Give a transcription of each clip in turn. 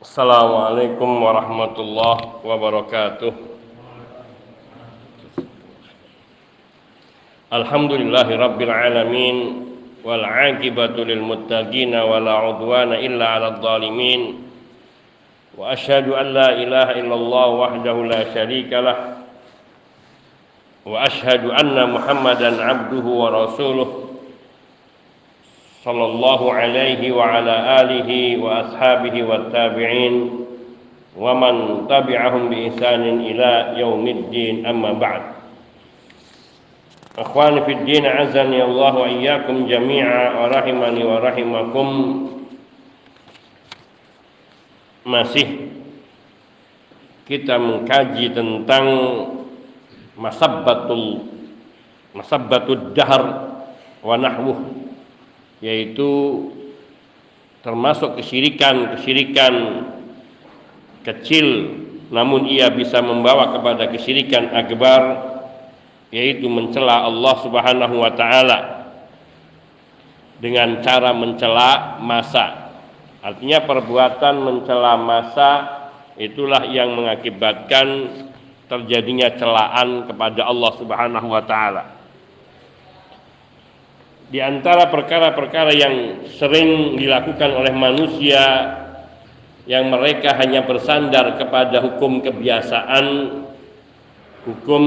السلام عليكم ورحمة الله وبركاته. الحمد لله رب العالمين والعاقبة للمتقين ولا عدوان إلا على الظالمين. وأشهد أن لا إله إلا الله وحده لا شريك له. وأشهد أن محمدا عبده ورسوله. صلى الله عليه وعلى آله وأصحابه والتابعين ومن تبعهم بإحسان إلى يوم الدين أما بعد أخواني في الدين عزني الله وإياكم جميعا ورحمني ورحمكم masih kita mengkaji tentang masabbatul masabbatud dahr wa nahwuh yaitu termasuk kesyirikan-kesyirikan kecil namun ia bisa membawa kepada kesyirikan akbar yaitu mencela Allah Subhanahu wa taala dengan cara mencela masa. Artinya perbuatan mencela masa itulah yang mengakibatkan terjadinya celaan kepada Allah Subhanahu wa taala di antara perkara-perkara yang sering dilakukan oleh manusia yang mereka hanya bersandar kepada hukum kebiasaan, hukum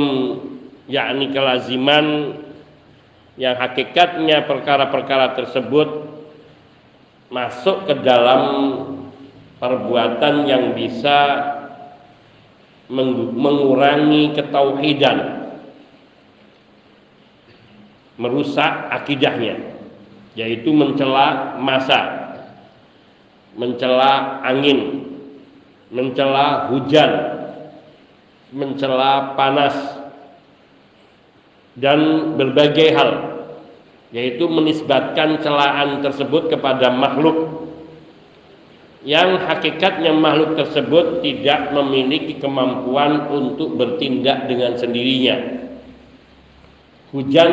yakni kelaziman yang hakikatnya perkara-perkara tersebut masuk ke dalam perbuatan yang bisa mengurangi ketauhidan merusak akidahnya yaitu mencela masa mencela angin mencela hujan mencela panas dan berbagai hal yaitu menisbatkan celaan tersebut kepada makhluk. Yang hakikatnya makhluk tersebut tidak memiliki kemampuan untuk bertindak dengan sendirinya Hujan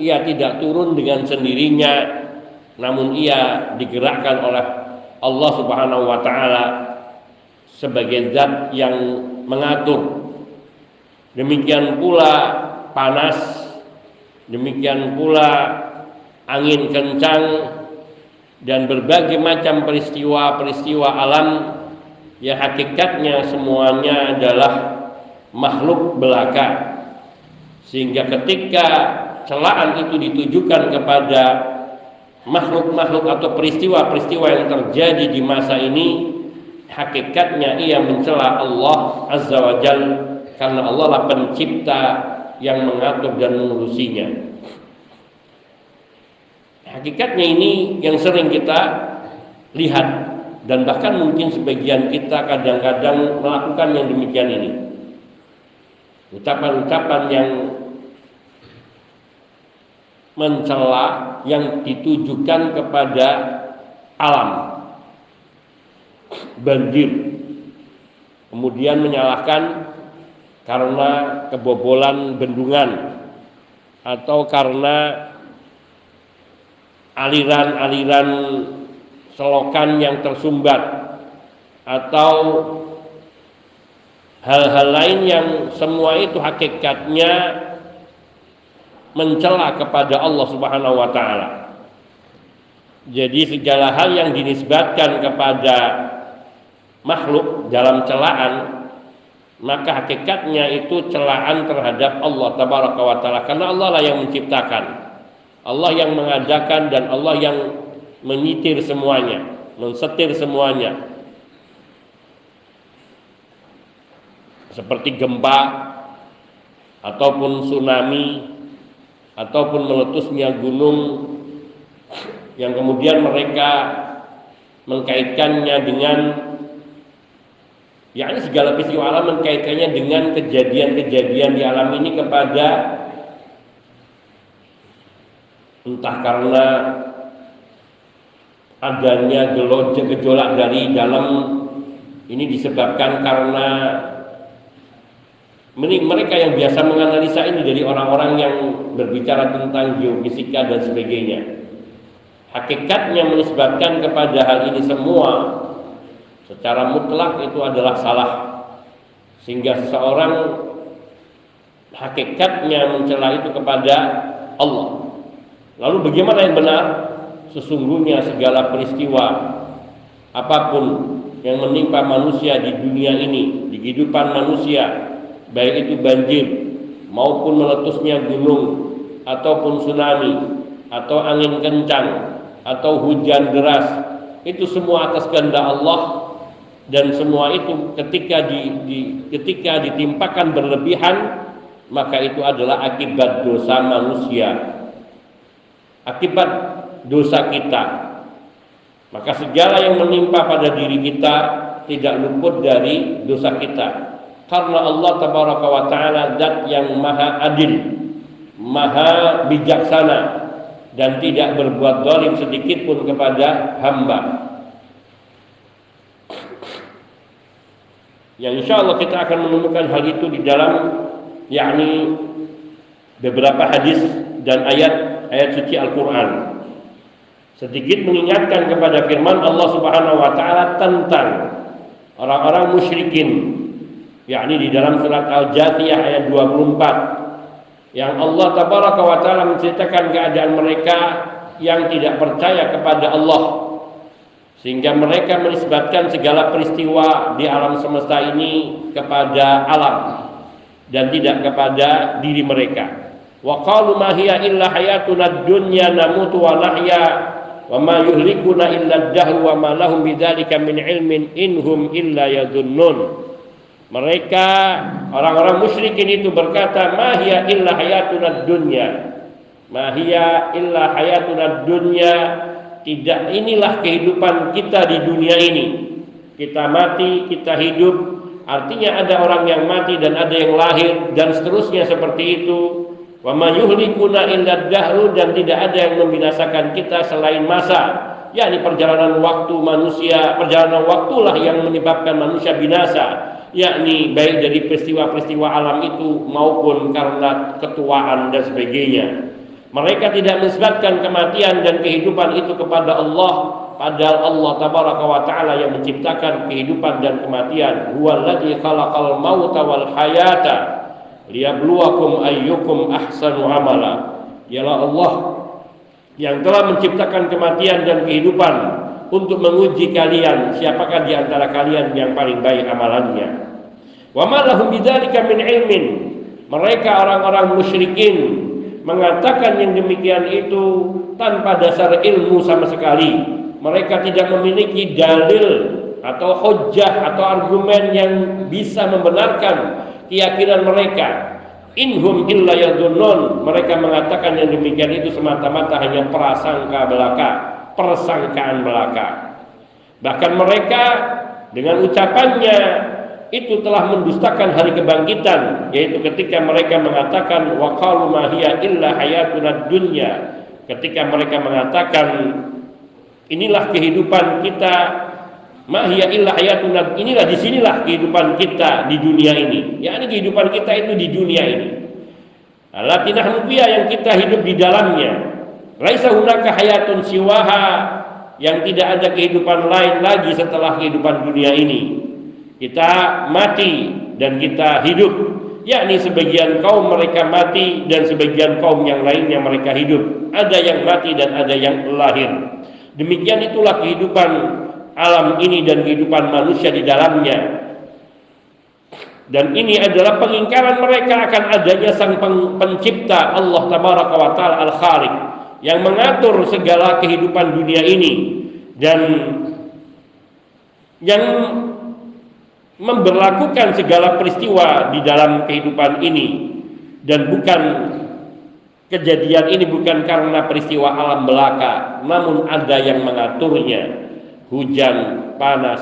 ia tidak turun dengan sendirinya namun ia digerakkan oleh Allah Subhanahu wa taala sebagai zat yang mengatur. Demikian pula panas, demikian pula angin kencang dan berbagai macam peristiwa-peristiwa alam yang hakikatnya semuanya adalah makhluk belaka sehingga ketika celaan itu ditujukan kepada makhluk-makhluk atau peristiwa-peristiwa yang terjadi di masa ini hakikatnya ia mencela Allah Azza wa Jal karena Allah lah pencipta yang mengatur dan mengurusinya hakikatnya ini yang sering kita lihat dan bahkan mungkin sebagian kita kadang-kadang melakukan yang demikian ini ucapan-ucapan yang mencela yang ditujukan kepada alam. Banjir. Kemudian menyalahkan karena kebobolan bendungan atau karena aliran-aliran selokan yang tersumbat atau hal-hal lain yang semua itu hakikatnya mencela kepada Allah Subhanahu wa taala. Jadi segala hal yang dinisbatkan kepada makhluk dalam celaan maka hakikatnya itu celaan terhadap Allah tabaraka wa taala karena Allah lah yang menciptakan. Allah yang mengadakan dan Allah yang menyitir semuanya, mensetir semuanya. Seperti gempa ataupun tsunami ataupun meletusnya gunung yang kemudian mereka mengkaitkannya dengan ya ini segala peristiwa alam mengkaitkannya dengan kejadian-kejadian di alam ini kepada entah karena adanya gejolak dari dalam ini disebabkan karena mereka yang biasa menganalisa ini dari orang-orang yang berbicara tentang geofisika dan sebagainya hakikatnya menisbatkan kepada hal ini semua secara mutlak itu adalah salah sehingga seseorang hakikatnya mencela itu kepada Allah. Lalu bagaimana yang benar? Sesungguhnya segala peristiwa apa pun yang menimpa manusia di dunia ini, di kehidupan manusia, baik itu banjir maupun meletusnya gunung ataupun tsunami atau angin kencang atau hujan deras, itu semua atas kehendak Allah dan semua itu ketika di, di ketika ditimpakan berlebihan maka itu adalah akibat dosa manusia akibat dosa kita. Maka segala yang menimpa pada diri kita tidak luput dari dosa kita. Karena Allah tabaraka wa taala zat yang maha adil, maha bijaksana dan tidak berbuat zalim sedikit pun kepada hamba. Yang insya Allah kita akan menemukan hal itu di dalam yakni beberapa hadis dan ayat ayat suci Al-Quran sedikit mengingatkan kepada firman Allah Subhanahu wa taala tentang orang-orang musyrikin yakni di dalam surat Al-Jathiyah ayat 24 yang Allah tabaraka wa taala menceritakan keadaan mereka yang tidak percaya kepada Allah. Sehingga mereka menisbatkan segala peristiwa di alam semesta ini kepada alam dan tidak kepada diri mereka. Wa qalu ma hiya illa hayatuna dunya namutu wa nahya wa ma yuhlikuna illa ad-dahr wa ma lahum bidzalika min ilmin inhum illa yadhunnun mereka orang-orang musyrikin itu berkata ma hiya illa hayatuna dunya. Ma hiya illa hayatuna dunya. Tidak inilah kehidupan kita di dunia ini. Kita mati kita hidup. Artinya ada orang yang mati dan ada yang lahir dan seterusnya seperti itu. Wa ma yuhlikuna illa dahru dan tidak ada yang membinasakan kita selain masa. yakni perjalanan waktu manusia, perjalanan waktulah yang menyebabkan manusia binasa. Yakni baik dari peristiwa-peristiwa alam itu maupun karena ketuaan dan sebagainya. Mereka tidak menisbatkan kematian dan kehidupan itu kepada Allah padahal Allah tabaraka wa taala yang menciptakan kehidupan dan kematian. Huwallazi khalaqal mauta wal hayata liyabluwakum ayyukum ahsanu amala. Ialah Allah yang telah menciptakan kematian dan kehidupan untuk menguji kalian siapakah di antara kalian yang paling baik amalannya. Wa ma lahum bidzalika min ilmin. Mereka orang-orang musyrikin mengatakan yang demikian itu tanpa dasar ilmu sama sekali. Mereka tidak memiliki dalil atau hujah atau argumen yang bisa membenarkan keyakinan mereka. Inhum illa yadhunnun. Mereka mengatakan yang demikian itu semata-mata hanya prasangka belaka persangkaan belaka bahkan mereka dengan ucapannya itu telah mendustakan hari kebangkitan yaitu ketika mereka mengatakan wa ma hiya illa hayatuna dunya ketika mereka mengatakan inilah kehidupan kita Mahya illa hayatuna inilah di sinilah kehidupan kita di dunia ini. Ya ini kehidupan kita itu di dunia ini. Alatinah nubia yang kita hidup di dalamnya. Laisa hunaka hayatun siwaha yang tidak ada kehidupan lain lagi setelah kehidupan dunia ini. Kita mati dan kita hidup. Yakni sebagian kaum mereka mati dan sebagian kaum yang lainnya mereka hidup. Ada yang mati dan ada yang lahir. Demikian itulah kehidupan alam ini dan kehidupan manusia di dalamnya. Dan ini adalah pengingkaran mereka akan adanya sang pencipta Allah tabaraka wa taala al-khaliq yang mengatur segala kehidupan dunia ini dan yang memberlakukan segala peristiwa di dalam kehidupan ini. Dan bukan kejadian ini bukan karena peristiwa alam belaka namun ada yang mengaturnya. Hujan, panas,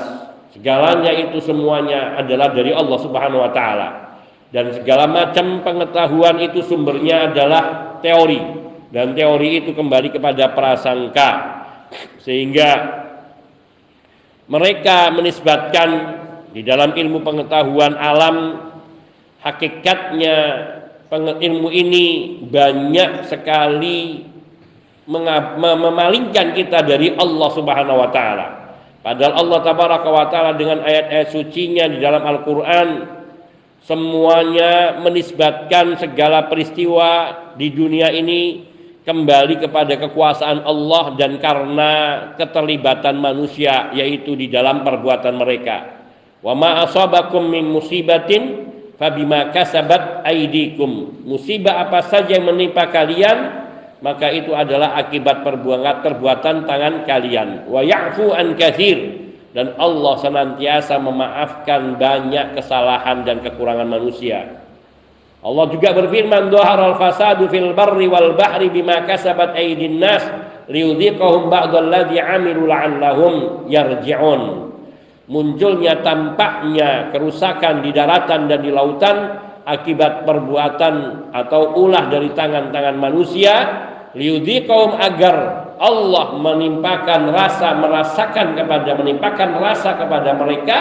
segalanya itu semuanya adalah dari Allah Subhanahu wa taala. Dan segala macam pengetahuan itu sumbernya adalah teori dan teori itu kembali kepada prasangka. Sehingga mereka menisbatkan di dalam ilmu pengetahuan alam hakikatnya ilmu ini banyak sekali memalingkan kita dari Allah Subhanahu wa taala Padahal Allah tabaraka wa taala dengan ayat-ayat sucinya di dalam Al-Qur'an semuanya menisbatkan segala peristiwa di dunia ini kembali kepada kekuasaan Allah dan karena keterlibatan manusia yaitu di dalam perbuatan mereka. Wa ma asabakum min musibatin fabima kasabat aidikum. Musibah apa saja yang menimpa kalian maka itu adalah akibat perbuatan perbuatan tangan kalian. Wa ya'fu an katsir dan Allah senantiasa memaafkan banyak kesalahan dan kekurangan manusia. Allah juga berfirman al fasadu fil barri wal bahri bima kasabat aydin nas 'amilu la'allahum yarji'un. Munculnya tampaknya kerusakan di daratan dan di lautan akibat perbuatan atau ulah dari tangan-tangan manusia liyudhiqahum agar Allah menimpakan rasa merasakan kepada menimpakan rasa kepada mereka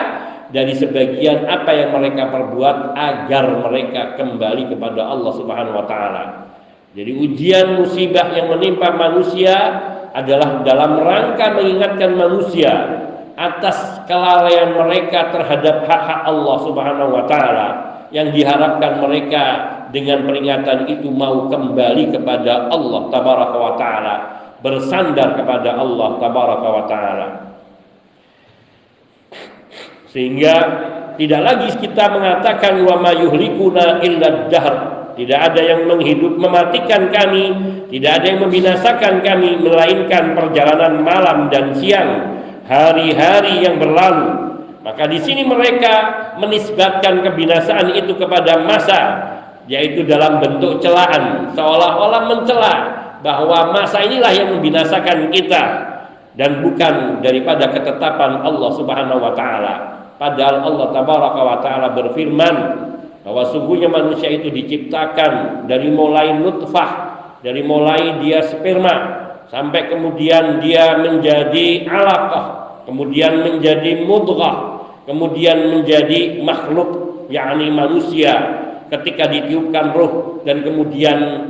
dari sebagian apa yang mereka perbuat agar mereka kembali kepada Allah Subhanahu wa taala. Jadi ujian musibah yang menimpa manusia adalah dalam rangka mengingatkan manusia atas kelalaian mereka terhadap hak-hak Allah Subhanahu wa taala yang diharapkan mereka dengan peringatan itu mau kembali kepada Allah tabaraka wa taala, bersandar kepada Allah tabaraka wa taala. Sehingga tidak lagi kita mengatakan wa ma yuhlikuna illa dahr. Tidak ada yang menghidup mematikan kami, tidak ada yang membinasakan kami melainkan perjalanan malam dan siang, hari-hari yang berlalu. Maka di sini mereka menisbatkan kebinasaan itu kepada masa, yaitu dalam bentuk celaan, seolah-olah mencela bahwa masa inilah yang membinasakan kita dan bukan daripada ketetapan Allah Subhanahu wa taala. Padahal Allah tabaraka wa taala berfirman bahwa sungguhnya manusia itu diciptakan dari mulai nutfah, dari mulai dia sperma sampai kemudian dia menjadi alaqah, kemudian menjadi mudghah, kemudian menjadi makhluk yakni manusia ketika ditiupkan roh dan kemudian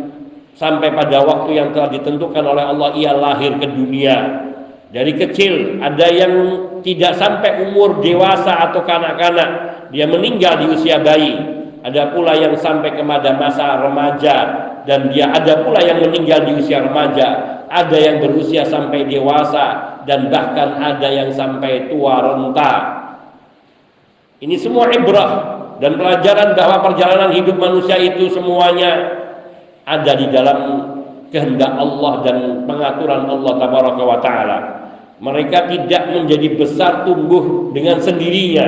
sampai pada waktu yang telah ditentukan oleh Allah ia lahir ke dunia dari kecil ada yang tidak sampai umur dewasa atau kanak-kanak dia meninggal di usia bayi. Ada pula yang sampai kepada masa remaja dan dia ada pula yang meninggal di usia remaja. Ada yang berusia sampai dewasa dan bahkan ada yang sampai tua renta. Ini semua ibrah dan pelajaran bahwa perjalanan hidup manusia itu semuanya ada di dalam kehendak Allah dan pengaturan Allah tabaraka wa taala mereka tidak menjadi besar tumbuh dengan sendirinya,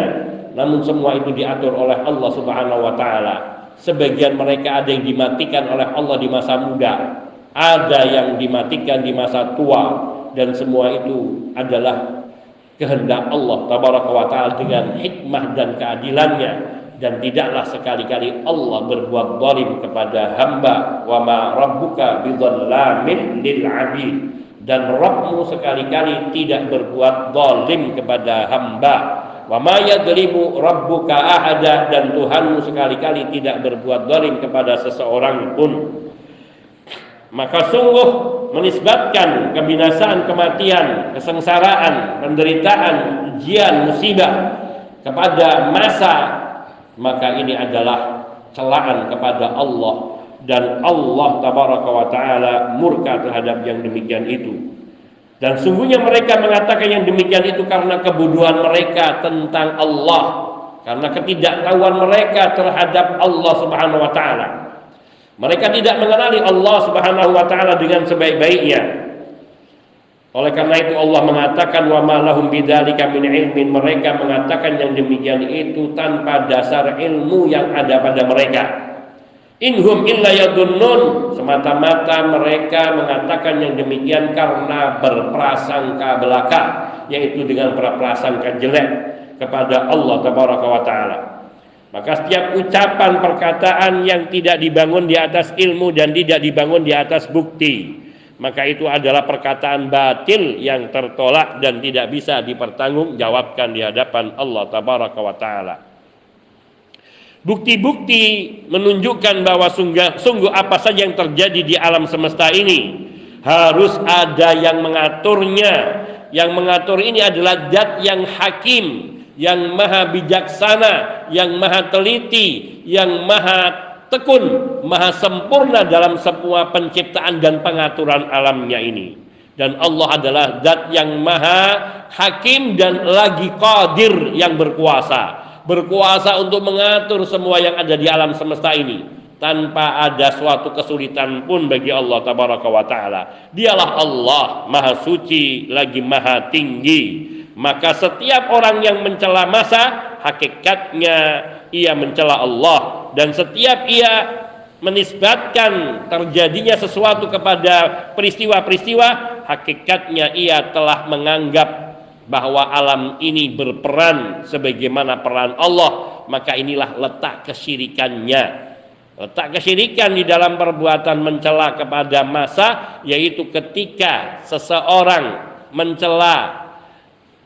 namun semua itu diatur oleh Allah Subhanahu wa taala. Sebagian mereka ada yang dimatikan oleh Allah di masa muda, ada yang dimatikan di masa tua dan semua itu adalah kehendak Allah tabaraka wa taala dengan hikmah dan keadilannya. Dan tidaklah sekali-kali Allah berbuat zalim kepada hamba. Wa ma rabbuka bidzallamin lil dan Rabbmu sekali-kali tidak berbuat zalim kepada hamba. Wa ma yadribu rabbuka ahada. Dan Tuhanmu sekali-kali tidak berbuat zalim kepada seseorang pun. Maka sungguh menisbatkan kebinasaan, kematian, kesengsaraan, penderitaan, ujian, musibah kepada masa. Maka ini adalah celaan kepada Allah dan Allah tabaraka wa taala murka terhadap yang demikian itu. Dan sungguhnya mereka mengatakan yang demikian itu karena kebodohan mereka tentang Allah, karena ketidaktahuan mereka terhadap Allah Subhanahu wa taala. Mereka tidak mengenali Allah Subhanahu wa taala dengan sebaik-baiknya. Oleh karena itu Allah mengatakan wa ma lahum bidzalika min ilmin mereka mengatakan yang demikian itu tanpa dasar ilmu yang ada pada mereka. Inhum illa yadunnun semata-mata mereka mengatakan yang demikian karena berprasangka belaka yaitu dengan berprasangka jelek kepada Allah tabaraka wa taala. Maka setiap ucapan perkataan yang tidak dibangun di atas ilmu dan tidak dibangun di atas bukti maka itu adalah perkataan batil yang tertolak dan tidak bisa dipertanggungjawabkan di hadapan Allah tabaraka wa taala. Bukti-bukti menunjukkan bahwa sungguh, sungguh apa saja yang terjadi di alam semesta ini harus ada yang mengaturnya Yang mengatur ini adalah zat yang hakim, yang maha bijaksana, yang maha teliti, yang maha tekun, maha sempurna dalam semua penciptaan dan pengaturan alamnya ini. Dan Allah adalah zat yang maha hakim dan lagi qadir yang berkuasa. Berkuasa untuk mengatur semua yang ada di alam semesta ini tanpa ada suatu kesulitan pun bagi Allah tabaraka wa taala. Dialah Allah maha suci lagi maha tinggi. Maka setiap orang yang mencela masa hakikatnya ia mencela Allah dan setiap ia menisbatkan terjadinya sesuatu kepada peristiwa-peristiwa hakikatnya ia telah menganggap bahwa alam ini berperan sebagaimana peran Allah maka inilah letak kesyirikannya. Letak kesyirikan di dalam perbuatan mencela kepada masa yaitu ketika seseorang mencela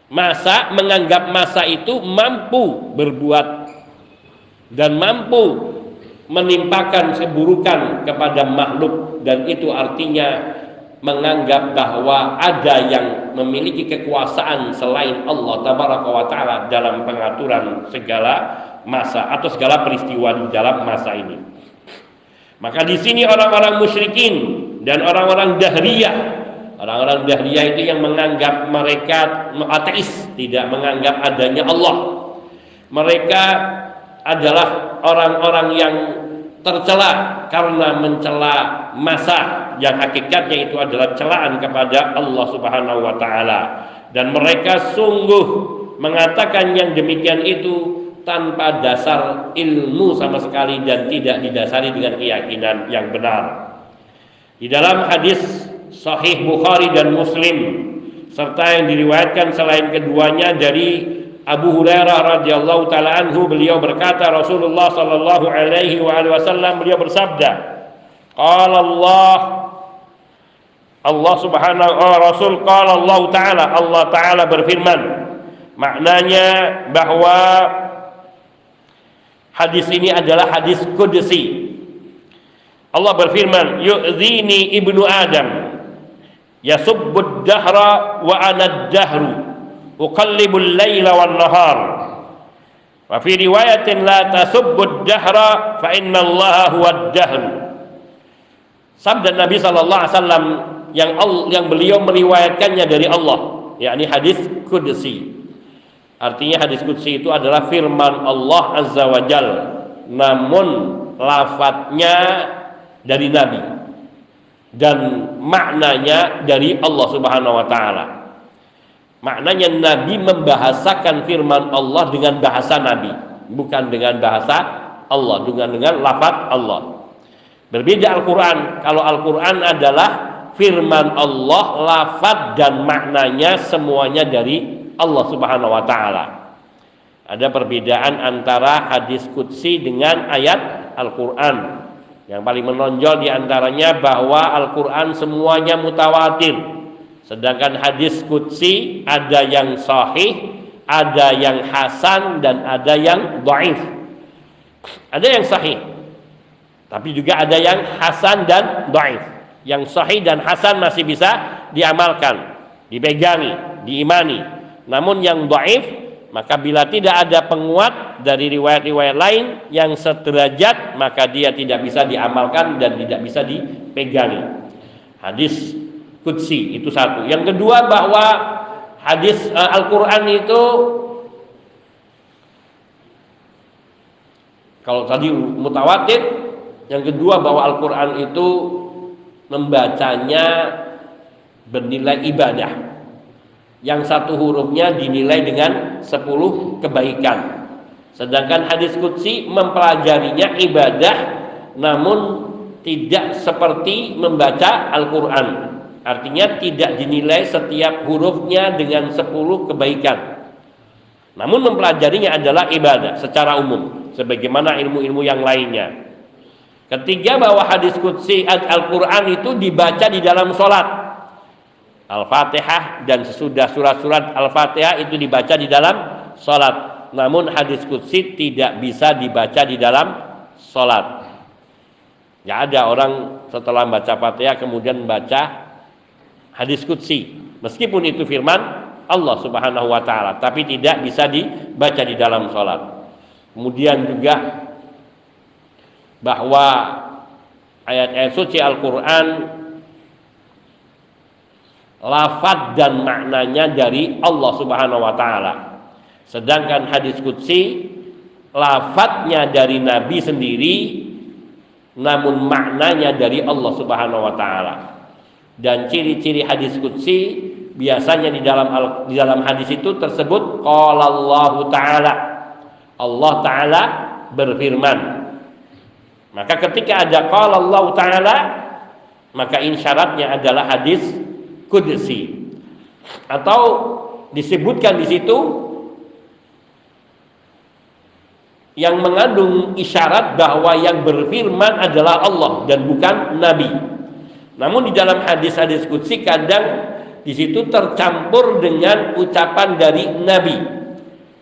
masa menganggap masa itu mampu berbuat dan mampu menimpakan keburukan kepada makhluk dan itu artinya menganggap bahwa ada yang memiliki kekuasaan selain Allah tabaraka wa taala dalam pengaturan segala masa atau segala peristiwa di dalam masa ini. Maka di sini orang-orang musyrikin dan orang-orang dahriyah, orang-orang dahriyah itu yang menganggap mereka ateis, tidak menganggap adanya Allah. Mereka adalah orang-orang yang tercela karena mencela masa yang hakikatnya itu adalah celaan kepada Allah Subhanahu wa taala dan mereka sungguh mengatakan yang demikian itu tanpa dasar ilmu sama sekali dan tidak didasari dengan keyakinan yang benar. Di dalam hadis Sahih Bukhari dan Muslim serta yang diriwayatkan selain keduanya dari Abu Hurairah radhiyallahu taala anhu beliau berkata Rasulullah sallallahu alaihi wasallam beliau bersabda Qala Allah Allah Subhanahu wa Rasul qala Allah taala Allah taala berfirman maknanya bahwa Hadis ini adalah hadis kudsi. Allah berfirman, "Yu'dhini ibnu Adam yasubbud dahra wa ana dahru uqallibul laila wan nahar." Wa fi riwayatin la tasubbud dahra fa inna Allah huwa dahr. Sabda Nabi sallallahu alaihi wasallam yang yang beliau meriwayatkannya dari Allah, yakni hadis kudsi. Artinya hadis qudsi itu adalah firman Allah Azza wa Jal namun lafadznya dari Nabi dan maknanya dari Allah Subhanahu wa taala. Maknanya Nabi membahasakan firman Allah dengan bahasa Nabi, bukan dengan bahasa Allah, dengan dengan lafaz Allah. Berbeda Al-Qur'an. Kalau Al-Qur'an adalah firman Allah, lafaz dan maknanya semuanya dari Allah Subhanahu wa taala. Ada perbedaan antara hadis qudsi dengan ayat Al-Qur'an. Yang paling menonjol di antaranya bahwa Al-Qur'an semuanya mutawatir. Sedangkan hadis qudsi ada yang sahih, ada yang hasan dan ada yang dhaif. Ada yang sahih. Tapi juga ada yang hasan dan dhaif. Yang sahih dan hasan masih bisa diamalkan, dipegangi, diimani. Namun yang dhaif maka bila tidak ada penguat dari riwayat-riwayat lain yang sederajat maka dia tidak bisa diamalkan dan tidak bisa dipegangi. Hadis kutsi itu satu. Yang kedua bahwa hadis uh, Al-Qur'an itu kalau tadi mutawatir, yang kedua bahwa Al-Qur'an itu membacanya bernilai ibadah yang satu hurufnya dinilai dengan 10 kebaikan. Sedangkan hadis kutsi mempelajarinya ibadah namun tidak seperti membaca Al-Quran. Artinya tidak dinilai setiap hurufnya dengan 10 kebaikan. Namun mempelajarinya adalah ibadah secara umum. Sebagaimana ilmu-ilmu yang lainnya. Ketiga bahwa hadis kutsi Al-Quran itu dibaca di dalam sholat Al-Fatihah dan sesudah surat-surat Al-Fatihah itu dibaca di dalam sholat. Namun hadis kutsi tidak bisa dibaca di dalam sholat. Ya ada orang setelah baca Fatihah kemudian baca hadis kutsi. Meskipun itu firman Allah Subhanahu wa taala, tapi tidak bisa dibaca di dalam sholat. Kemudian juga bahwa ayat-ayat suci Al-Qur'an lafaz dan maknanya dari Allah Subhanahu wa taala. Sedangkan hadis qudsi lafadznya dari Nabi sendiri namun maknanya dari Allah Subhanahu wa taala. Dan ciri-ciri hadis qudsi biasanya di dalam di dalam hadis itu tersebut qala Allah taala. Allah taala berfirman. Maka ketika ada qala Allah taala maka insyaratnya adalah hadis qudsi. Atau disebutkan di situ yang mengandung isyarat bahwa yang berfirman adalah Allah dan bukan nabi. Namun di dalam hadis-hadis qudsi kadang di situ tercampur dengan ucapan dari nabi.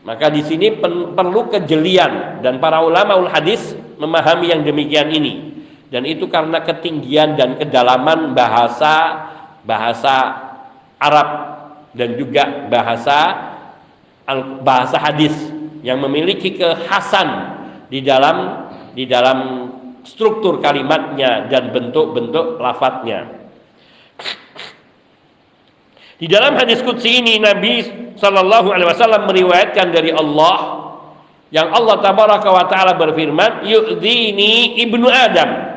Maka di sini perlu kejelian dan para ulama ul hadis memahami yang demikian ini. Dan itu karena ketinggian dan kedalaman bahasa bahasa Arab dan juga bahasa bahasa hadis yang memiliki kekhasan di dalam di dalam struktur kalimatnya dan bentuk-bentuk lafadznya. Di dalam hadis qudsi ini Nabi sallallahu alaihi wasallam meriwayatkan dari Allah yang Allah tabaraka wa taala berfirman, "Yu'dini ibnu Adam."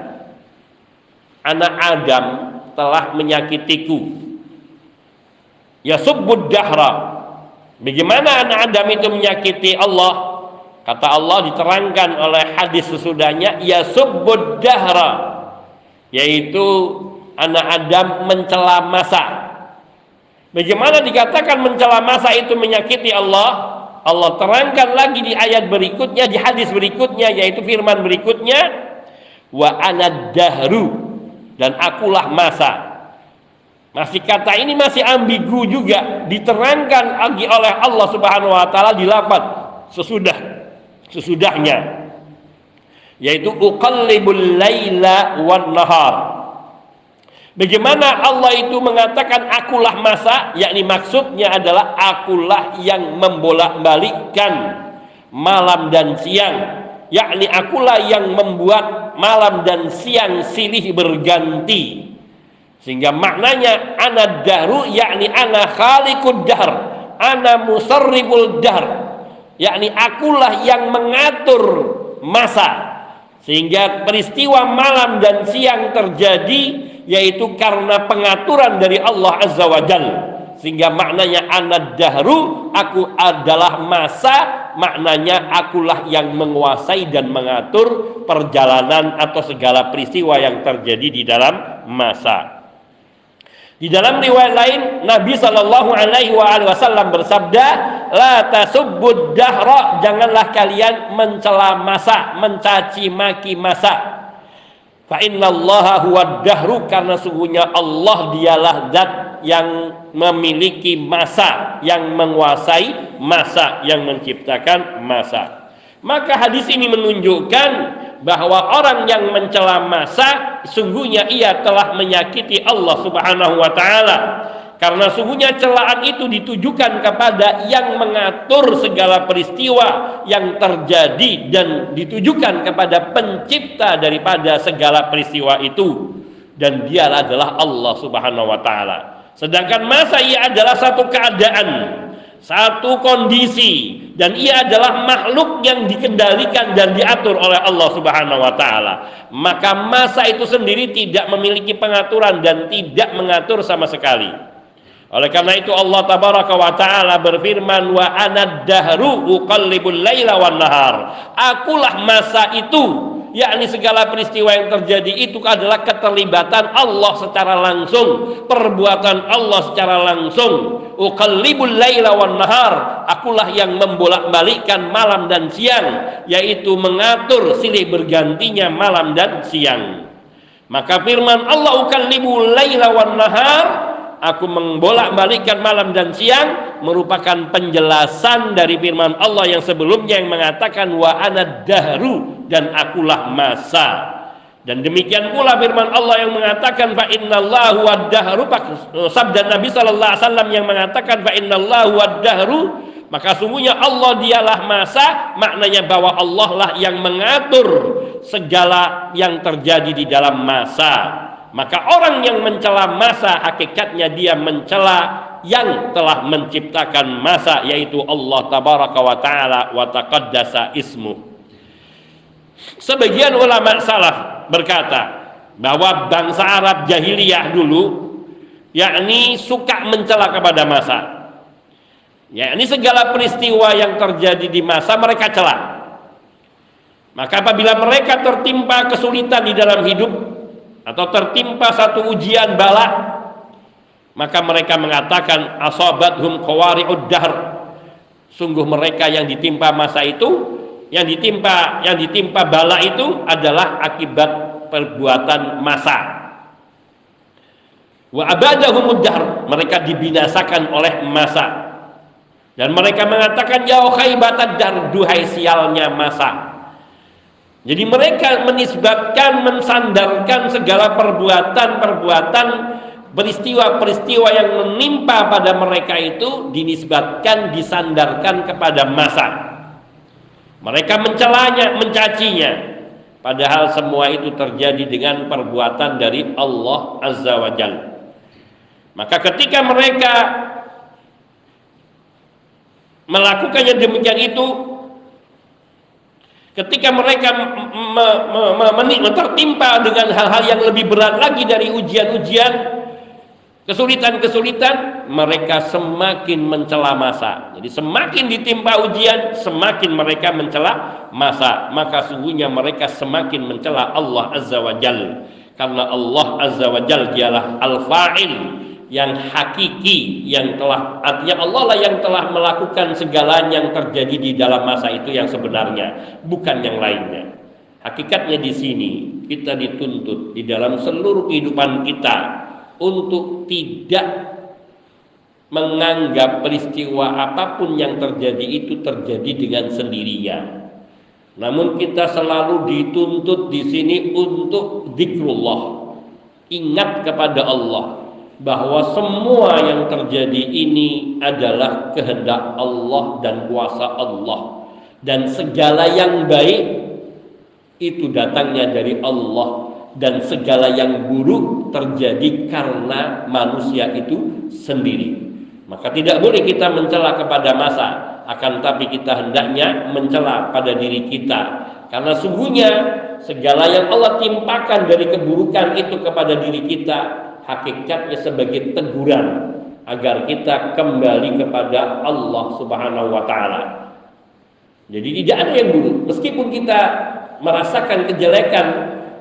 Anak Adam telah menyakitiku. Ya subbud dahra Bagaimana anak Adam itu menyakiti Allah? Kata Allah diterangkan oleh hadis sesudahnya ya subbud dahra yaitu anak Adam mencela masa. Bagaimana dikatakan mencela masa itu menyakiti Allah? Allah terangkan lagi di ayat berikutnya di hadis berikutnya yaitu firman berikutnya wa anad dahru dan akulah masa masih kata ini masih ambigu juga diterangkan lagi oleh Allah Subhanahu wa taala di lafaz sesudah sesudahnya yaitu uqallibul laila wan nahar. Bagaimana Allah itu mengatakan akulah masa, yakni maksudnya adalah akulah yang membolak-balikkan malam dan siang, yakni akulah yang membuat malam dan siang silih berganti sehingga maknanya ana dahru yakni ana khaliqud dahr, ana musarribul dahr. Yakni akulah yang mengatur masa. Sehingga peristiwa malam dan siang terjadi yaitu karena pengaturan dari Allah Azza wa Jalla sehingga maknanya ana dahru aku adalah masa maknanya akulah yang menguasai dan mengatur perjalanan atau segala peristiwa yang terjadi di dalam masa di dalam riwayat lain Nabi Shallallahu Alaihi Wasallam bersabda, la tasubbud dahra, janganlah kalian mencela masa, mencaci maki masa. Fa Allah huwa dahru karena sungguhnya Allah dialah zat yang memiliki masa, yang menguasai masa, yang menciptakan masa. Maka hadis ini menunjukkan bahwa orang yang mencela masa sungguhnya ia telah menyakiti Allah Subhanahu wa taala karena sungguhnya celaan itu ditujukan kepada yang mengatur segala peristiwa yang terjadi dan ditujukan kepada pencipta daripada segala peristiwa itu dan dia adalah Allah Subhanahu wa taala sedangkan masa ia adalah satu keadaan satu kondisi dan ia adalah makhluk yang dikendalikan dan diatur oleh Allah Subhanahu wa taala. Maka masa itu sendiri tidak memiliki pengaturan dan tidak mengatur sama sekali. Oleh karena itu Allah tabaraka wa taala berfirman wa anad dahru uqallibul laila wan nahar. Akulah masa itu yakni segala peristiwa yang terjadi itu adalah keterlibatan Allah secara langsung, perbuatan Allah secara langsung. Uqallibul laila wan nahar, akulah yang membolak-balikkan malam dan siang, yaitu mengatur silih bergantinya malam dan siang. Maka firman Allah uqallibul laila wan nahar aku membolak-balikkan malam dan siang merupakan penjelasan dari firman Allah yang sebelumnya yang mengatakan wa ana dahru dan akulah masa. Dan demikian pula firman Allah yang mengatakan fa innallahu wad-dahru sabda Nabi sallallahu alaihi wasallam yang mengatakan fa innallahu wad-dahru maka sungguhnya Allah dialah masa maknanya bahwa Allah lah yang mengatur segala yang terjadi di dalam masa maka orang yang mencela masa hakikatnya dia mencela yang telah menciptakan masa yaitu Allah tabaraka wa taala wa taqaddasa ismu sebagian ulama salaf berkata bahwa bangsa Arab jahiliyah dulu yakni suka mencela kepada masa Ya, ini segala peristiwa yang terjadi di masa mereka celah. Maka apabila mereka tertimpa kesulitan di dalam hidup atau tertimpa satu ujian bala, maka mereka mengatakan asabathum qawari'ud dahr. Sungguh mereka yang ditimpa masa itu, yang ditimpa yang ditimpa bala itu adalah akibat perbuatan masa. Wa abadahumud dahr, mereka dibinasakan oleh masa dan mereka mengatakan ya khaibatad dar duhai sialnya masa. Jadi mereka menisbatkan, mensandarkan segala perbuatan-perbuatan peristiwa-peristiwa yang menimpa pada mereka itu dinisbatkan, disandarkan kepada masa. Mereka mencelanya, mencacinya. Padahal semua itu terjadi dengan perbuatan dari Allah Azza wa Jalla. Maka ketika mereka melakukannya demikian itu ketika mereka me, me, me, tertimpa dengan hal-hal yang lebih berat lagi dari ujian-ujian kesulitan-kesulitan mereka semakin mencela masa. Jadi semakin ditimpa ujian semakin mereka mencela masa. Maka sungguhnya mereka semakin mencela Allah Azza wa Jal. Karena Allah Azza wa Jal dialah al-fa'il yang hakiki yang telah artinya Allah lah yang telah melakukan segala yang terjadi di dalam masa itu yang sebenarnya bukan yang lainnya. Hakikatnya di sini kita dituntut di dalam seluruh kehidupan kita untuk tidak menganggap peristiwa apa pun yang terjadi itu terjadi dengan sendirinya. Namun kita selalu dituntut di sini untuk zikrullah ingat kepada Allah bahwa semua yang terjadi ini adalah kehendak Allah dan kuasa Allah. Dan segala yang baik itu datangnya dari Allah. Dan segala yang buruk terjadi karena manusia itu sendiri. Maka tidak boleh kita mencela kepada masa. Akan tapi kita hendaknya mencela pada diri kita. Karena sungguhnya segala yang Allah timpakan dari keburukan itu kepada diri kita hakikatnya sebagai teguran agar kita kembali kepada Allah Subhanahu wa taala. Jadi tidak ada yang buruk meskipun kita merasakan kejelekan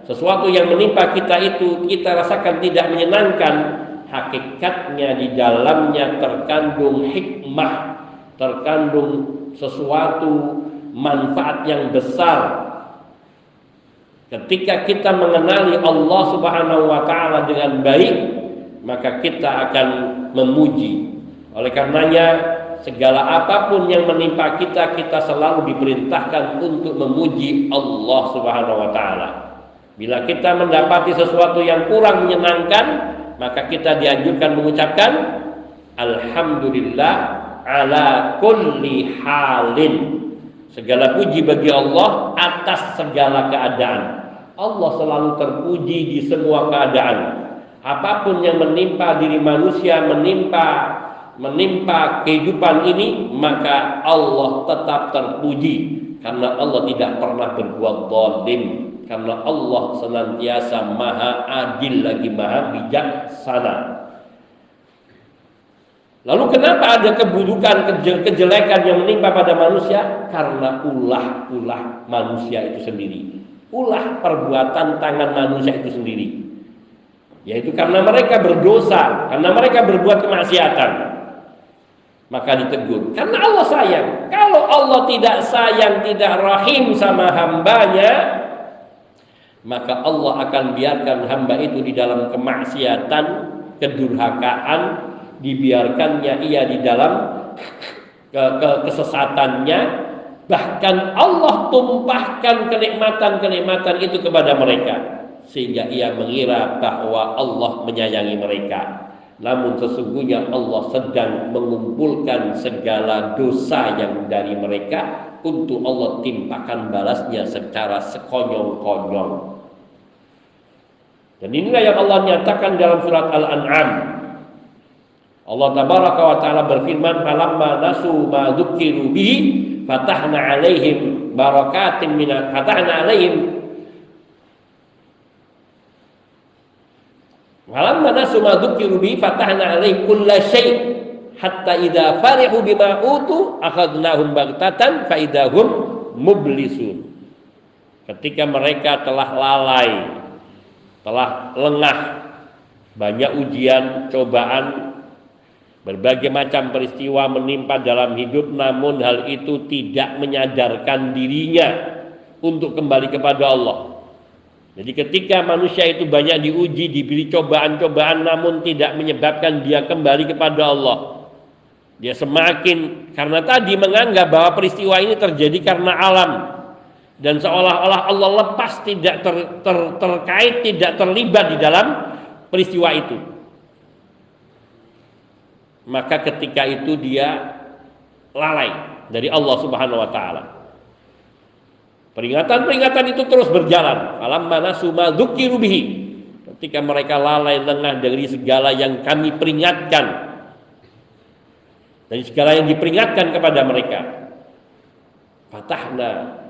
sesuatu yang menimpa kita itu kita rasakan tidak menyenangkan hakikatnya di dalamnya terkandung hikmah terkandung sesuatu manfaat yang besar Ketika kita mengenali Allah Subhanahu wa taala dengan baik, maka kita akan memuji. Oleh karenanya, segala apa pun yang menimpa kita, kita selalu diperintahkan untuk memuji Allah Subhanahu wa taala. Bila kita mendapati sesuatu yang kurang menyenangkan, maka kita dianjurkan mengucapkan alhamdulillah ala kulli halin Segala puji bagi Allah atas segala keadaan. Allah selalu terpuji di semua keadaan. Apa pun yang menimpa diri manusia, menimpa menimpa kehidupan ini, maka Allah tetap terpuji karena Allah tidak pernah berbuat zalim. Karena Allah senantiasa maha adil lagi maha bijaksana. Lalu kenapa ada keburukan, kejelekan yang menimpa pada manusia? Karena ulah-ulah manusia itu sendiri. Ulah perbuatan tangan manusia itu sendiri. Yaitu karena mereka berdosa, karena mereka berbuat kemaksiatan. Maka ditegur. Karena Allah sayang. Kalau Allah tidak sayang, tidak rahim sama hambanya, maka Allah akan biarkan hamba itu di dalam kemaksiatan, kedurhakaan, dibiarkannya ia di dalam ke, ke kesesatannya bahkan Allah tumpahkan kenikmatan-kenikmatan itu kepada mereka sehingga ia mengira bahwa Allah menyayangi mereka. Namun sesungguhnya Allah sedang mengumpulkan segala dosa yang dari mereka untuk Allah timpakan balasnya secara sekonyong-konyong. Dan inilah yang Allah nyatakan dalam surat Al-An'am. Allah tabaraka wa taala berfirman, "Falamma nasu ma dzukiru bihi, fatahna 'alaihim barakatin min fatahna 'alaihim Falamma nasu ma dzukiru bihi, fatahna 'alaihim kulla syai' hatta idza farihu bima utu akhadnahum baghtatan fa idahum mublisun. Ketika mereka telah lalai telah lengah banyak ujian, cobaan, berbagai macam peristiwa menimpa dalam hidup namun hal itu tidak menyadarkan dirinya untuk kembali kepada Allah. Jadi ketika manusia itu banyak diuji, diberi cobaan-cobaan namun tidak menyebabkan dia kembali kepada Allah. Dia semakin karena tadi menganggap bahwa peristiwa ini terjadi karena alam, dan seolah-olah Allah lepas tidak ter, ter, terkait tidak terlibat di dalam peristiwa itu maka ketika itu dia lalai dari Allah Subhanahu wa taala. Peringatan-peringatan itu terus berjalan. Alam mana suma bihi. Ketika mereka lalai lengah dari segala yang kami peringatkan. Dari segala yang diperingatkan kepada mereka. Fatahna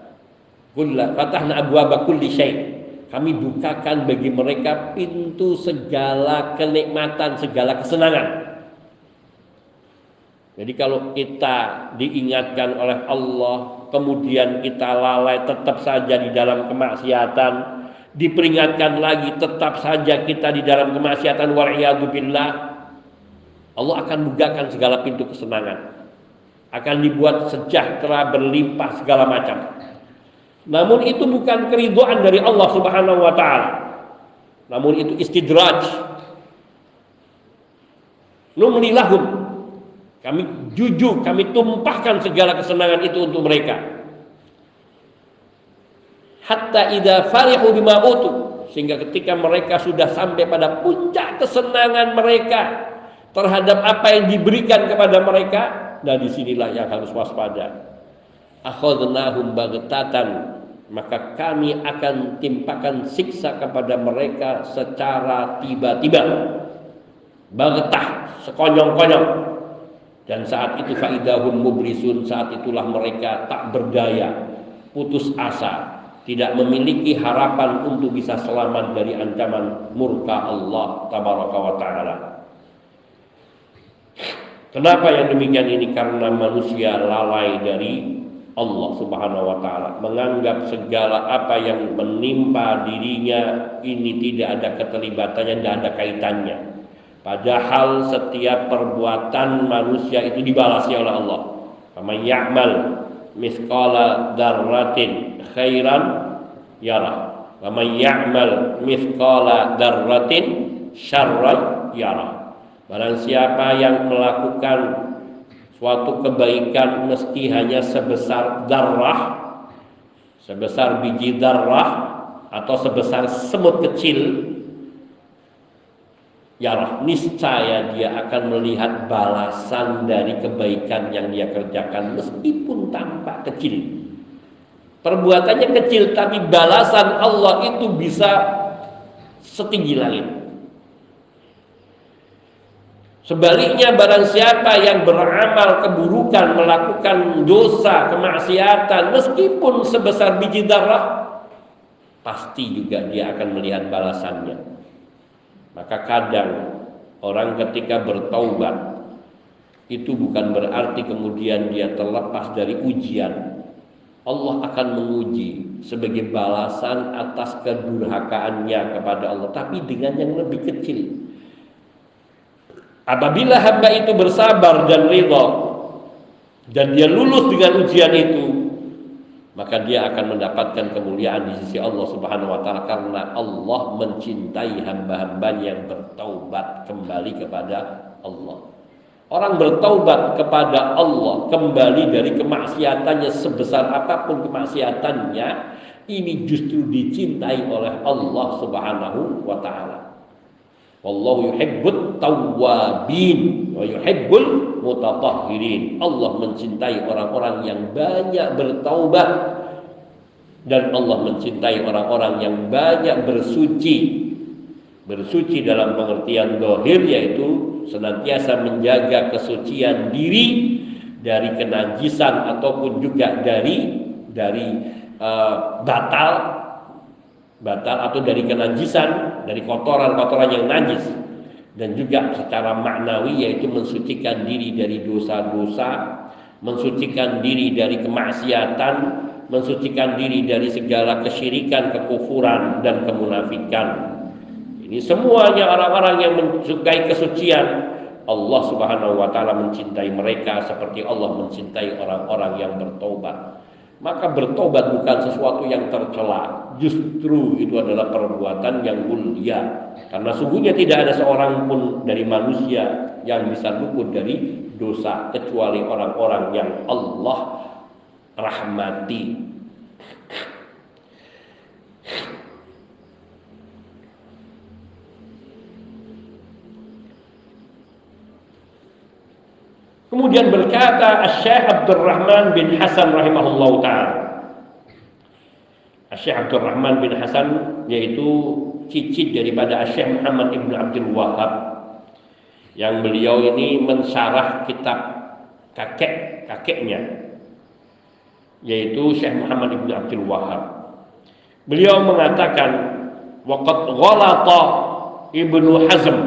Kulla fatahna abwaba kulli syai. Kami bukakan bagi mereka pintu segala kenikmatan, segala kesenangan. Jadi kalau kita diingatkan oleh Allah, kemudian kita lalai tetap saja di dalam kemaksiatan, diperingatkan lagi tetap saja kita di dalam kemaksiatan billah, Allah akan bukakan segala pintu kesenangan. Akan dibuat sejahtera berlimpah segala macam. Namun itu bukan keriduan dari Allah Subhanahu wa taala. Namun itu istidraj. Numlilahum. Kami jujur, kami tumpahkan segala kesenangan itu untuk mereka. Hatta idza farihu bima utu sehingga ketika mereka sudah sampai pada puncak kesenangan mereka terhadap apa yang diberikan kepada mereka, nah di sinilah yang harus waspada. Akhadnahum baghtatan maka kami akan timpakan siksa kepada mereka secara tiba-tiba bagtah sekonyong-konyong dan saat itu faidahum mublisun saat itulah mereka tak berdaya putus asa tidak memiliki harapan untuk bisa selamat dari ancaman murka Allah tabaraka wa taala Kenapa yang demikian ini? Karena manusia lalai dari Allah Subhanahu wa taala menganggap segala apa yang menimpa dirinya ini tidak ada keterlibatannya dan ada kaitannya. Padahal setiap perbuatan manusia itu dibalasi oleh Allah. Faman ya'mal mithqala dzarratin khairan yara. Faman ya'mal mithqala dzarratin syarran yara. Barang siapa yang melakukan suatu kebaikan meski hanya sebesar darah sebesar biji darah atau sebesar semut kecil ya niscaya dia akan melihat balasan dari kebaikan yang dia kerjakan meskipun tampak kecil perbuatannya kecil tapi balasan Allah itu bisa setinggi langit Sebaliknya barang siapa yang beramal keburukan, melakukan dosa, kemaksiatan meskipun sebesar biji darah pasti juga dia akan melihat balasannya. Maka kadang orang ketika bertaubat itu bukan berarti kemudian dia terlepas dari ujian. Allah akan menguji sebagai balasan atas kedurhakaannya kepada Allah, tapi dengan yang lebih kecil Apabila hamba itu bersabar dan ridha dan dia lulus dengan ujian itu, maka dia akan mendapatkan kemuliaan di sisi Allah Subhanahu wa taala karena Allah mencintai hamba-hamba yang bertaubat kembali kepada Allah. Orang bertaubat kepada Allah kembali dari kemaksiatannya sebesar apa pun kemaksiatannya ini justru dicintai oleh Allah Subhanahu wa taala. Wallahu yuhibbut tawwabin wa yuhibbul mutatahhirin. Allah mencintai orang-orang yang banyak bertaubat dan Allah mencintai orang-orang yang banyak bersuci. Bersuci dalam pengertian dohir yaitu senantiasa menjaga kesucian diri dari kenajisan ataupun juga dari dari uh, batal batal atau dari kenajisan dari kotoran-kotoran yang najis dan juga secara maknawi yaitu mensucikan diri dari dosa-dosa mensucikan diri dari kemaksiatan mensucikan diri dari segala kesyirikan, kekufuran dan kemunafikan ini semuanya orang-orang yang mensukai kesucian. Allah Subhanahu wa taala mencintai mereka seperti Allah mencintai orang-orang yang bertobat. Maka bertobat bukan sesuatu yang tercela, justru itu adalah perbuatan yang mulia. Karena sungguhnya tidak ada seorang pun dari manusia yang bisa luput dari dosa kecuali orang-orang yang Allah rahmati. Kemudian berkata Syekh Abdurrahman bin Hasan rahimahullah taala. Syekh Abdurrahman bin Hasan yaitu cicit daripada Syekh Muhammad Ibn Abdul Wahab yang beliau ini mensyarah kitab kakek kakeknya yaitu Syekh Muhammad Ibn Abdul Wahab. Beliau mengatakan waqad ghalata Ibnu Hazm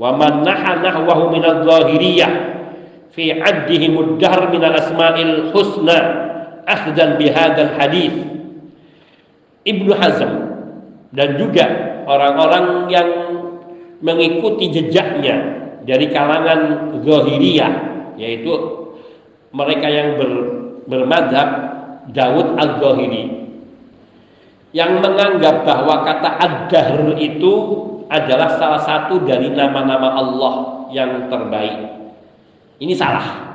wa man naha nahwahu min adh-dhahiriyah fi addihim ad-dahr min al-asma'il husna akhdan bihadzal hadis. Ibnu Hazm dan juga orang-orang yang mengikuti jejaknya dari kalangan Zahiriyah yaitu mereka yang ber, bermadhab Daud al-Zahiri yang menganggap bahwa kata ad-dahr itu adalah salah satu dari nama-nama Allah yang terbaik ini salah.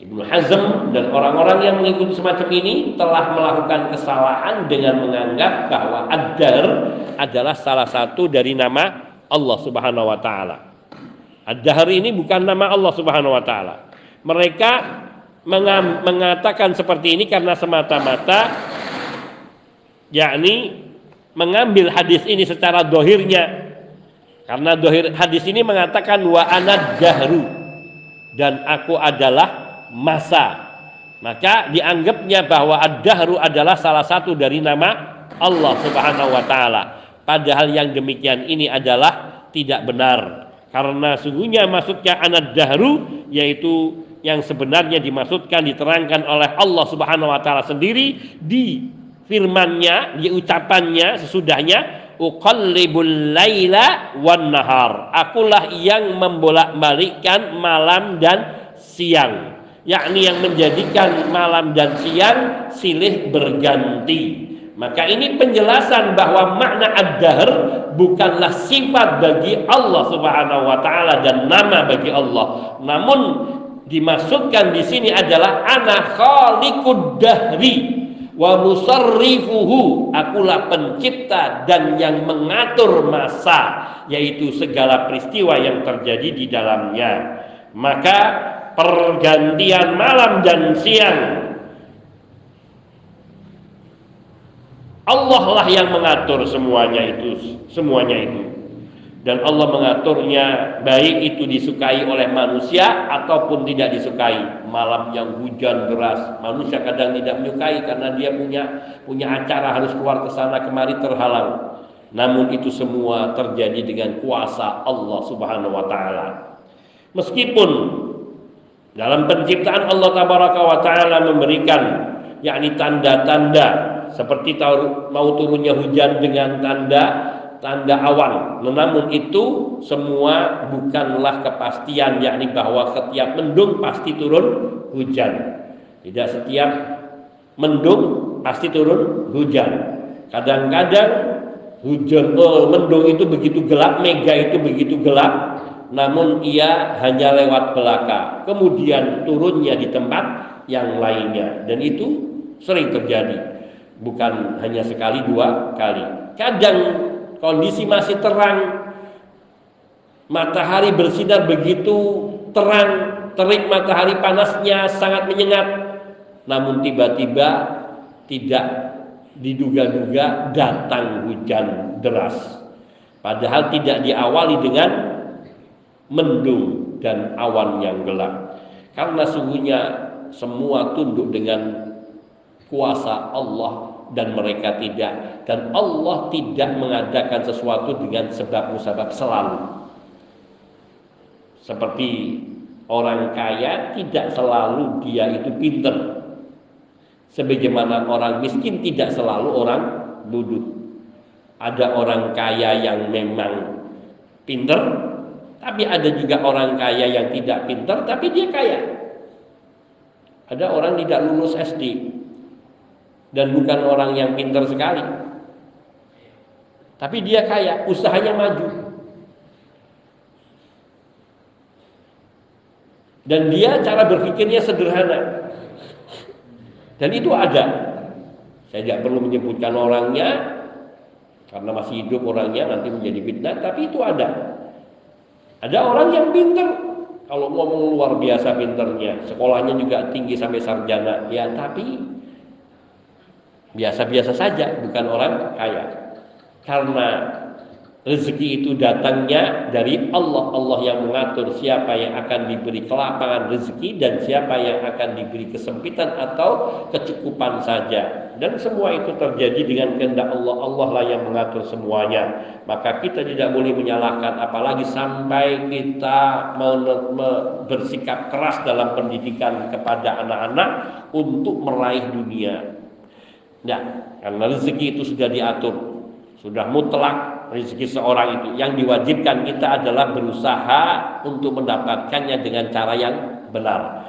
Ibnu Hazm dan orang-orang yang mengikuti semacam ini telah melakukan kesalahan dengan menganggap bahwa Ad-Dar adalah salah satu dari nama Allah Subhanahu wa taala. Ad-Dahr ini bukan nama Allah Subhanahu wa taala. Mereka mengatakan seperti ini karena semata-mata yakni mengambil hadis ini secara dohirnya karena dohir hadis ini mengatakan wa anad dahru dan aku adalah masa. Maka dianggapnya bahwa ad-dahru adalah salah satu dari nama Allah Subhanahu wa taala. Padahal yang demikian ini adalah tidak benar. Karena sungguhnya maksudnya anad dahru yaitu yang sebenarnya dimaksudkan diterangkan oleh Allah Subhanahu wa taala sendiri di firman-Nya, di ucapannya sesudahnya uqallibul laila wan nahar. Akulah yang membolak-balikkan malam dan siang. Yakni yang menjadikan malam dan siang silih berganti. Maka ini penjelasan bahwa makna ad-dahr bukanlah sifat bagi Allah Subhanahu wa taala dan nama bagi Allah. Namun dimaksudkan di sini adalah ana khaliqud dahri wa musarrifuhu akulah pencipta dan yang mengatur masa yaitu segala peristiwa yang terjadi di dalamnya. Maka pergantian malam dan siang Allah lah yang mengatur semuanya itu semuanya itu. Dan Allah mengaturnya baik itu disukai oleh manusia ataupun tidak disukai malam yang hujan deras. Manusia kadang tidak menyukai karena dia punya punya acara harus keluar ke sana kemari terhalang. Namun itu semua terjadi dengan kuasa Allah Subhanahu wa taala. Meskipun dalam penciptaan Allah tabaraka wa taala memberikan yakni tanda-tanda seperti mau turunnya hujan dengan tanda tanda awan. Namun itu semua bukanlah kepastian yakni bahwa setiap mendung pasti turun hujan. Tidak setiap mendung pasti turun hujan. Kadang-kadang hujan oh, mendung itu begitu gelap, mega itu begitu gelap, namun ia hanya lewat belakang. Kemudian turunnya di tempat yang lainnya dan itu sering terjadi. Bukan hanya sekali dua kali. Kadang kondisi masih terang, matahari bersinar begitu terang, terik matahari panasnya sangat menyengat, namun tiba-tiba tidak diduga-duga datang hujan deras. Padahal tidak diawali dengan mendung dan awan yang gelap. Karena sungguhnya semua tunduk dengan kuasa Allah dan mereka tidak. Dan Allah tidak mengadakan sesuatu dengan sebab musabab selalu. Seperti orang kaya tidak selalu dia itu pinter. Sebagaimana orang miskin tidak selalu orang duduk ada orang kaya yang memang pinter tapi ada juga orang kaya yang tidak pinter tapi dia kaya. Ada orang tidak lulus SD dan bukan orang yang pintar sekali. Tapi dia kaya, usahanya maju. Dan dia cara berpikirnya sederhana. Dan itu ada. Saya tidak perlu menyebutkan orangnya karena masih hidup orangnya nanti menjadi fitnah, tapi itu ada. Ada orang yang pintar, kalau ngomong luar biasa pinternya, sekolahnya juga tinggi sampai sarjana, ya tapi biasa-biasa saja, bukan orang kaya. Karena rezeki itu datangnya dari Allah. Allah yang mengatur siapa yang akan diberi kelapangan rezeki dan siapa yang akan diberi kesempitan atau kecukupan saja. Dan semua itu terjadi dengan kehendak Allah. Allah lah yang mengatur semuanya. Maka kita tidak boleh menyalahkan apalagi sampai kita bersikap keras dalam pendidikan kepada anak-anak untuk meraih dunia Tidak, karena rezeki itu sudah diatur, sudah mutlak rezeki seorang itu. Yang diwajibkan kita adalah berusaha untuk mendapatkannya dengan cara yang benar.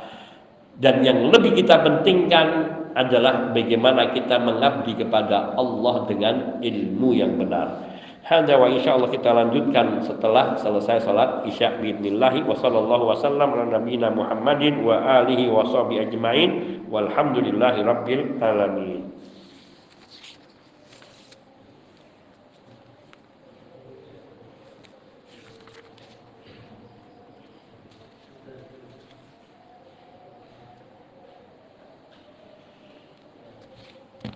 Dan yang lebih kita pentingkan adalah bagaimana kita mengabdi kepada Allah dengan ilmu yang benar. Hada wa insyaallah kita lanjutkan setelah selesai salat Isya biidznillah wa sallallahu wasallam ala nabiyina Muhammadin wa alihi wa sahbihi ajmain walhamdulillahi alamin.